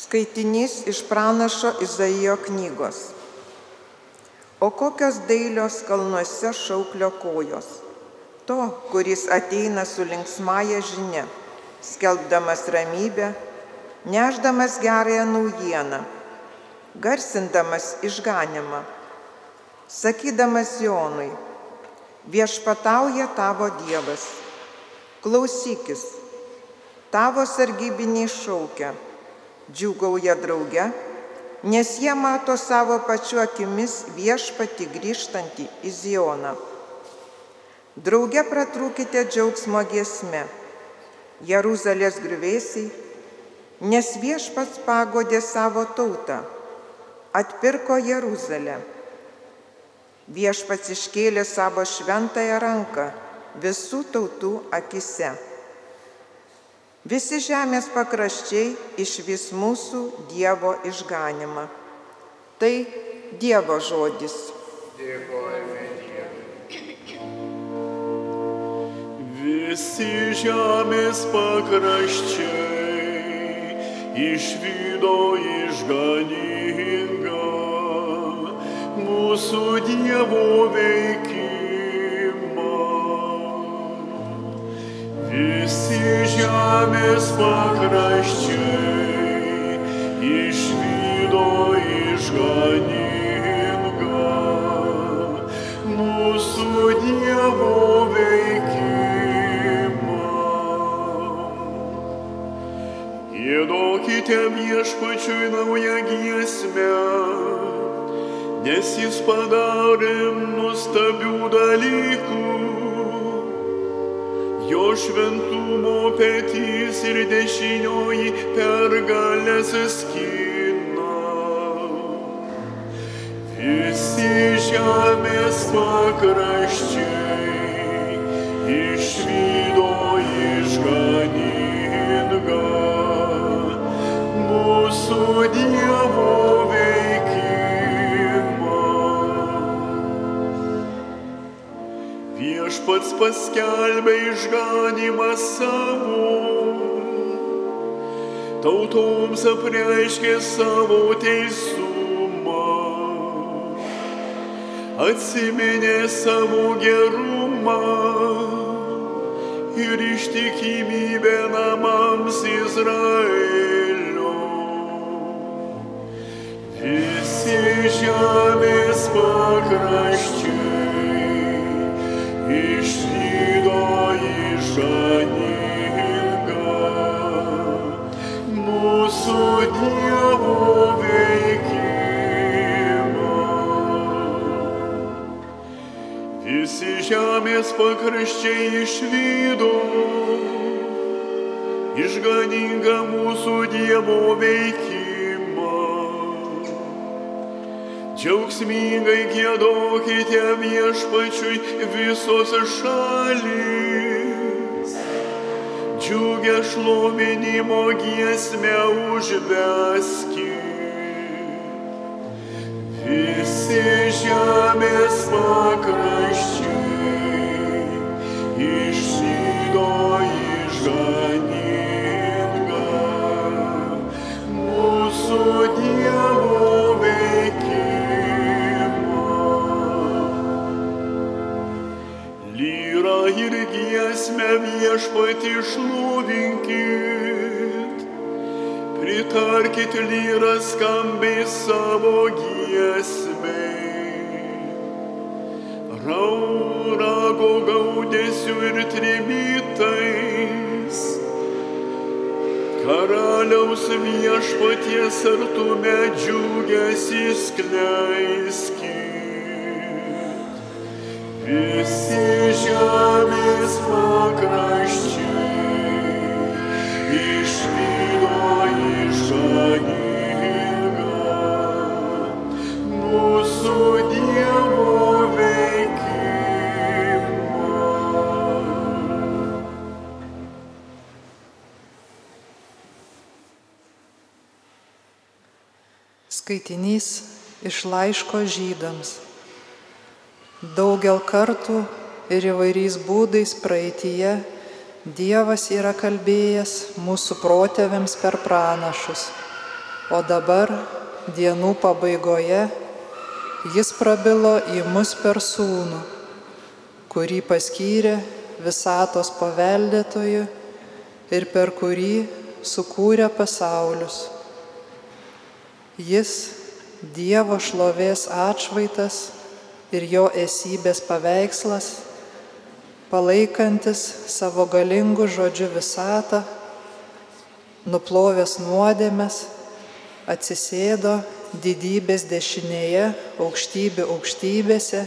Skaitinys iš pranašo Izaijo knygos. O kokios dailios kalnuose šauklio kojos. To, kuris ateina su linksmąją žinia, skelbdamas ramybę, neždamas gerąją naujieną, garsindamas išganimą, sakydamas Jonui, viešpatauja tavo Dievas, klausykis, tavo sargybiniai šaukia džiugauja drauge, nes jie mato savo pačiu akimis viešpati grįžtantį į Zioną. Drauge pratrūkite džiaugsmo giesme, Jeruzalės grįvėsiai, nes viešpats pagodė savo tautą, atpirko Jeruzalę. Viešpats iškėlė savo šventąją ranką visų tautų akise. Visi žemės pakraščiai išvis mūsų Dievo išganimą. Tai Dievo žodis. Dėkojame Dievui. Visi žemės pakraščiai išvydo išganingą mūsų Dievo veikimą. Žemės pakraščiai išvydo išganingą mūsų Dievo veikimą. Gėdokite viešpačiui naują giesmę, nes jis padarė nuostabių dalykų. Jo šventumo petys ir dešinioji pergalės skina. Visi žemės pakraščiai išvydo išganingą mūsų Viešpats paskelbė išganimą savo, tautoms apreiškė savo teisumą, atsiminė savo gerumą ir ištikimybę namams Izraelio. Visi žemės pakraščiai žemės pakraščiai išvydo išganingą mūsų Dievo veikimą. Džiaugsmingai gėdokite viešpačiui visos šalys. Džiugę šlovinimo giesmę užveskit. Visi žemės pakraščiai viešpatį šlovinkit, pritarkit lyrą skambiai savo giesmei. Raurago gaudėsiu ir trimitais, karaliaus viešpaties artume džiugesi skleiskit. Visi žemės Skaitinys iš laiško žydams. Daugel kartų ir įvairiais būdais praeitie Dievas yra kalbėjęs mūsų protėviams per pranašus. O dabar, dienų pabaigoje, jis prabilo į mus per sūnų, kurį paskyrė visatos paveldėtoju ir per kurį sukūrė pasaulius. Jis Dievo šlovės atšvaitas ir jo esybės paveikslas, palaikantis savo galingų žodžių visatą, nuplovęs nuodėmės, atsisėdo didybės dešinėje, aukštybių aukštybėse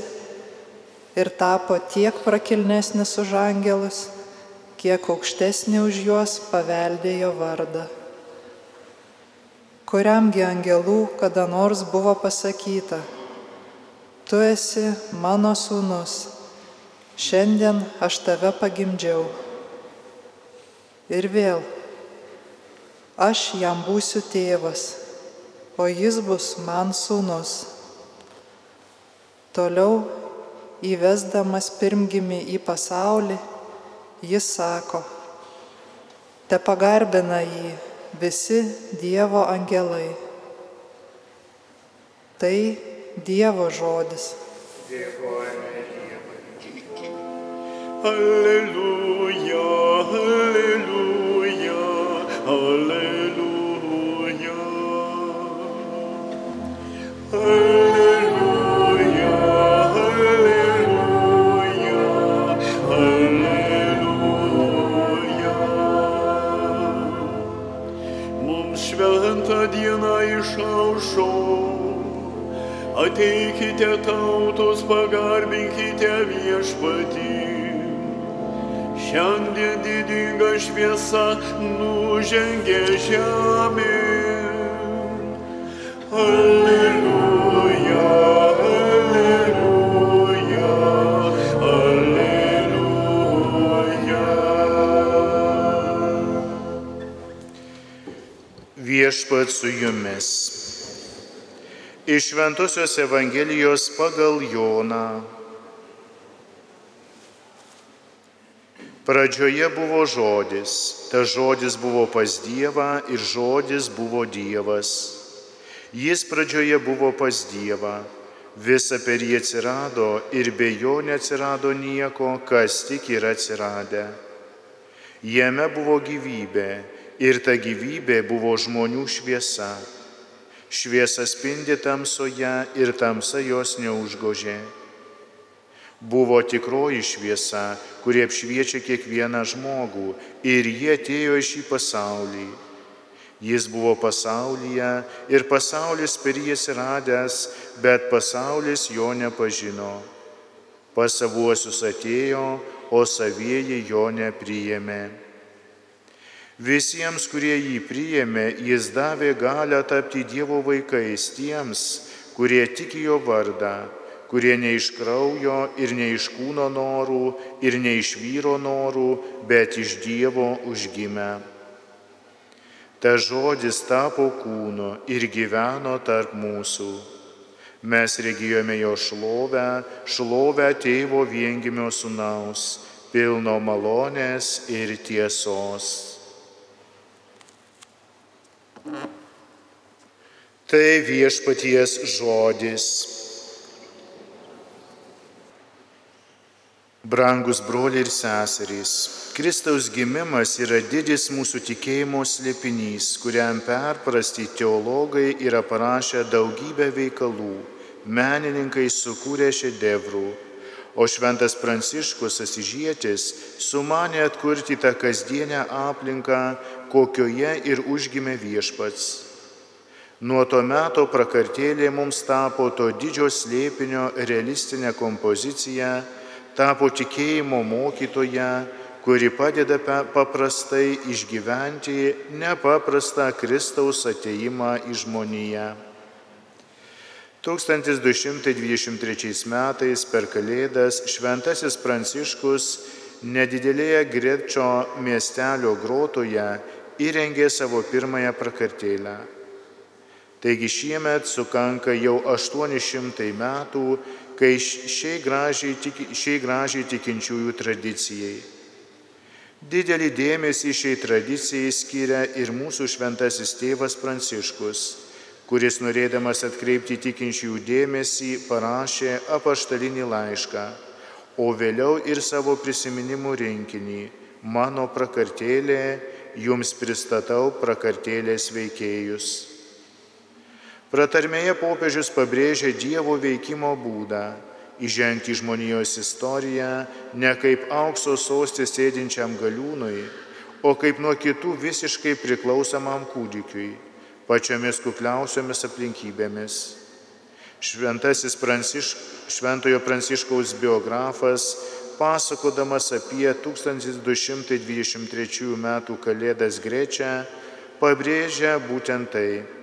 ir tapo tiek prakilnesnis už angelus, kiek aukštesnį už juos paveldėjo vardą. Kuriamgi angelų kada nors buvo pasakyta, tu esi mano sūnus, šiandien aš tave pagimdžiau. Ir vėl, aš jam būsiu tėvas, o jis bus man sūnus. Toliau, įvesdamas pirmgimį į pasaulį, jis sako, te pagarbina jį visi Dievo angelai. Tai Dievo žodis. Dėkojame. Alleluja, Šiandien didinga šviesa nužengė žemė. Alleluja, alleluja, alleluja. Viešpat su jumis. Iš Šventusios Evangelijos pagal Joną. Pradžioje buvo žodis, ta žodis buvo pas Dievą ir žodis buvo Dievas. Jis pradžioje buvo pas Dievą, visa per jį atsirado ir be jo neatsirado nieko, kas tik yra atsiradę. Jame buvo gyvybė ir ta gyvybė buvo žmonių šviesa. Šviesa spindi tamsoje ir tamsa jos neužgožė. Buvo tikroji šviesa, kurie apšviečia kiekvieną žmogų ir jie atėjo į šį pasaulį. Jis buvo pasaulyje ir pasaulis per jį atsiradęs, bet pasaulis jo nepažino. Pas savuosius atėjo, o savieji jo nepriėmė. Visiems, kurie jį priėmė, jis davė galę tapti Dievo vaikais tiems, kurie tiki jo vardą, kurie ne iš kraujo ir ne iš kūno norų ir ne iš vyro norų, bet iš Dievo užgimę. Ta žodis tapo kūnu ir gyveno tarp mūsų. Mes regėjome jo šlovę, šlovę tėvo viengimio sunaus, pilno malonės ir tiesos. Tai viešpaties žodis. Brangus broliai ir seserys, Kristaus gimimas yra didis mūsų tikėjimo slėpinys, kuriam perprasti teologai yra parašę daugybę veikalų, menininkai sukūrė šedevrų, o šventas Pranciškus Asižėtis sumanė atkurti tą kasdienę aplinką, kokioje ir užgimė viešpats. Nuo to meto prakartėlė mums tapo to didžio slėpinio realistinė kompozicija, tapo tikėjimo mokytoja, kuri padeda paprastai išgyventi nepaprastą Kristaus ateimą į žmoniją. 1223 metais per Kalėdas šventasis Pranciškus nedidelėje Grečio miestelio grotoje įrengė savo pirmąją prakartėlę. Taigi šiemet sukanka jau 800 metų, kai šiai gražiai, šiai gražiai tikinčiųjų tradicijai. Didelį dėmesį šiai tradicijai skiria ir mūsų šventasis tėvas Pranciškus, kuris norėdamas atkreipti tikinčiųjų dėmesį parašė apaštalinį laišką, o vėliau ir savo prisiminimų rinkinį Mano prakartėlė, jums pristatau prakartėlės veikėjus. Pratarmėje popiežius pabrėžė Dievo veikimo būdą įžengti žmonijos istoriją ne kaip aukso sostė sėdinčiam galiūnui, o kaip nuo kitų visiškai priklausomam kūdikiui, pačiomis kukliausiomis aplinkybėmis. Šventasis Pranciš, Šventojo Pranciškaus biografas, pasakodamas apie 1223 m. Kalėdas Grečią, pabrėžia būtent tai.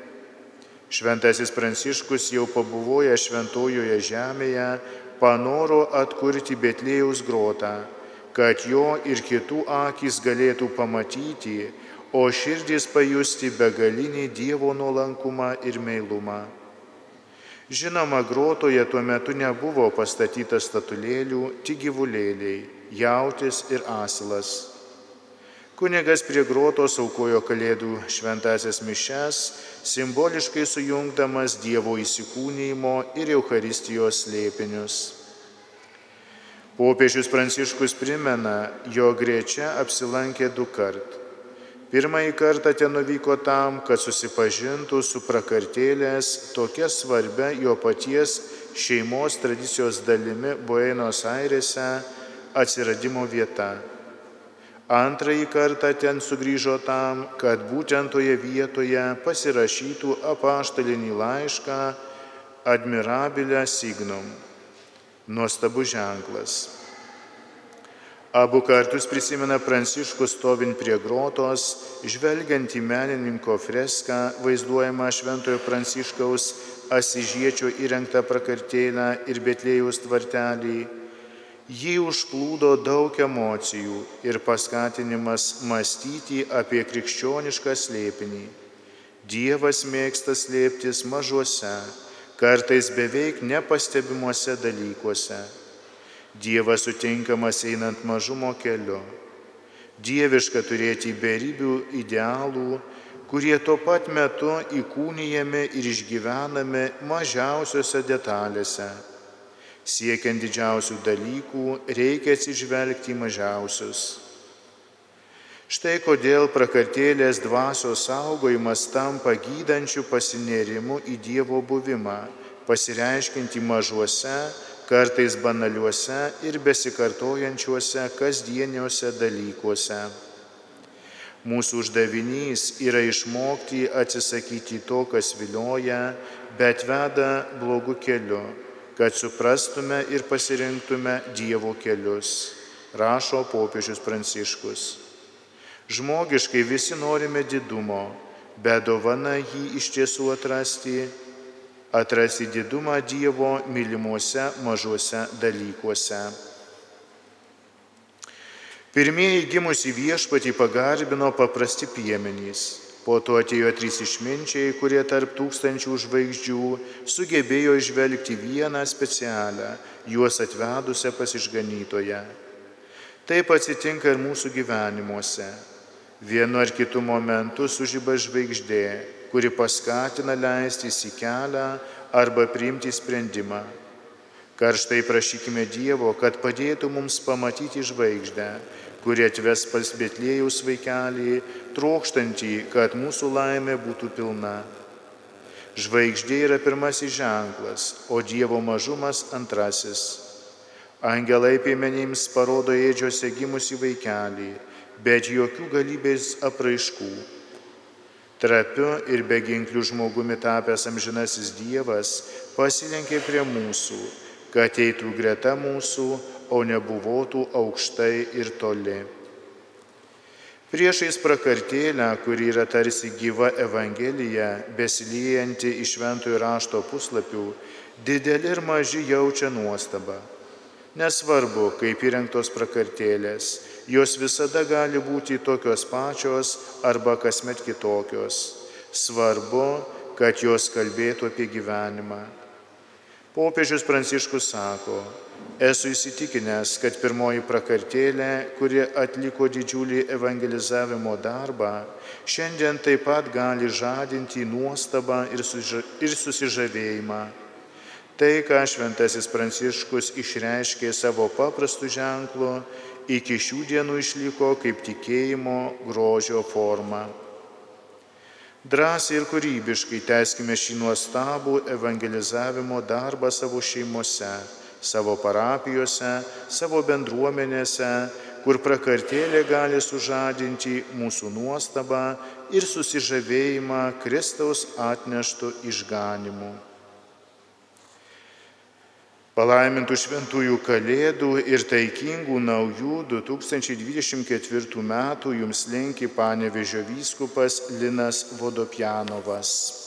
Šventasis Pranciškus jau pabuvoja šventojoje žemėje, panoro atkurti Betlėjaus grotą, kad jo ir kitų akis galėtų pamatyti, o širdis pajusti begalinį Dievo nuolankumą ir meilumą. Žinoma, grotoje tuo metu nebuvo pastatyta statulėlių, tik gyvulėliai - jautis ir asilas. Kunigas prie grotos aukojo kalėdų šventasias mišes, simboliškai sujungdamas Dievo įsikūnymo ir Euharistijos slėpinius. Popiežius Pranciškus primena, jo grečia apsilankė du kart. Pirmąjį kartą ten nuvyko tam, kad susipažintų su prakartėlės tokia svarbia jo paties šeimos tradicijos dalimi Buenos Airėse atsiradimo vieta. Antrąjį kartą ten sugrįžo tam, kad būtent toje vietoje pasirašytų apaštalinį laišką Admirabilę Signum. Nuostabus ženklas. Abu kartus prisimena Pranciškus stovint prie grotos, žvelgiant į menininko freską vaizduojamą Šventojo Pranciškaus Asižiečio įrengtą prakartėlę ir Betlėjus tvartelį. Jį užplūdo daug emocijų ir paskatinimas mąstyti apie krikščionišką slėpinį. Dievas mėgsta slėptis mažuose, kartais beveik nepastebimuose dalykuose Dievas sutinkamas einant mažumo keliu. Dieviška turėti beribių idealų, kurie tuo pat metu įkūnyjame ir išgyvename mažiausiose detalėse. Siekiant didžiausių dalykų reikia atsižvelgti į mažiausius. Štai kodėl prakartėlės dvasios saugojimas tampa gydančių pasinėrimų į Dievo buvimą, pasireiškinti mažuose kartais banaliuose ir besikartojančiuose kasdieniuose dalykuose. Mūsų uždavinys yra išmokti atsisakyti to, kas vilioja, bet veda blogų keliu, kad suprastume ir pasirinktume Dievo kelius, rašo popiežius Pranciškus. Žmogiškai visi norime didumo, bet dovana jį iš tiesų atrasti atrasi didumą Dievo mylimuose mažuose dalykuose. Pirmieji gimusi viešpatį pagarbino paprasti piemenys. Po to atėjo trys išminčiai, kurie tarp tūkstančių žvaigždžių sugebėjo išvelgti vieną specialią, juos atvedusią pas išganytoje. Taip atsitinka ir mūsų gyvenimuose. Vienu ar kitu momentu sužyba žvaigždė, kuri paskatina leistis į kelią arba priimti sprendimą. Karštai prašykime Dievo, kad padėtų mums pamatyti žvaigždę, kuri atves pas Betlėjaus vaikelį, trokštantį, kad mūsų laimė būtų pilna. Žvaigždė yra pirmasis ženklas, o Dievo mažumas antrasis. Angelai piemenims parodo ėdžiose gimusi vaikelį, bet jokių galybės apraiškų Trapiu ir beginkliu žmogumi tapęs amžinasis Dievas pasilenkė prie mūsų, kad eitų greta mūsų, o nebuvotų aukštai ir toli. Priešais prakartėlę, kuri yra tarsi gyva Evangelija, besiliejanti iš šventojo rašto puslapių, dideli ir maži jaučia nuostabą. Nesvarbu, kaip įrengtos prakartėlės, jos visada gali būti tokios pačios arba kasmet kitokios. Svarbu, kad jos kalbėtų apie gyvenimą. Popiežius Pranciškus sako, Esu įsitikinęs, kad pirmoji prakartėlė, kuri atliko didžiulį evangelizavimo darbą, šiandien taip pat gali žadinti nuostabą ir, susižavėjimą. Tai, ką šventasis Pranciškus išreiškė savo paprastų ženklų, iki šių dienų išliko kaip tikėjimo grožio forma. Drąsiai ir kūrybiškai tęskime šį nuostabų evangelizavimo darbą savo šeimose, savo parapijose, savo bendruomenėse, kur prakartėlė gali sužadinti mūsų nuostabą ir susižavėjimą Kristaus atneštų išganimu. Palaimintų šventųjų kalėdų ir taikingų naujų 2024 metų jums linki panevežio vyskupas Linas Vodopjanovas.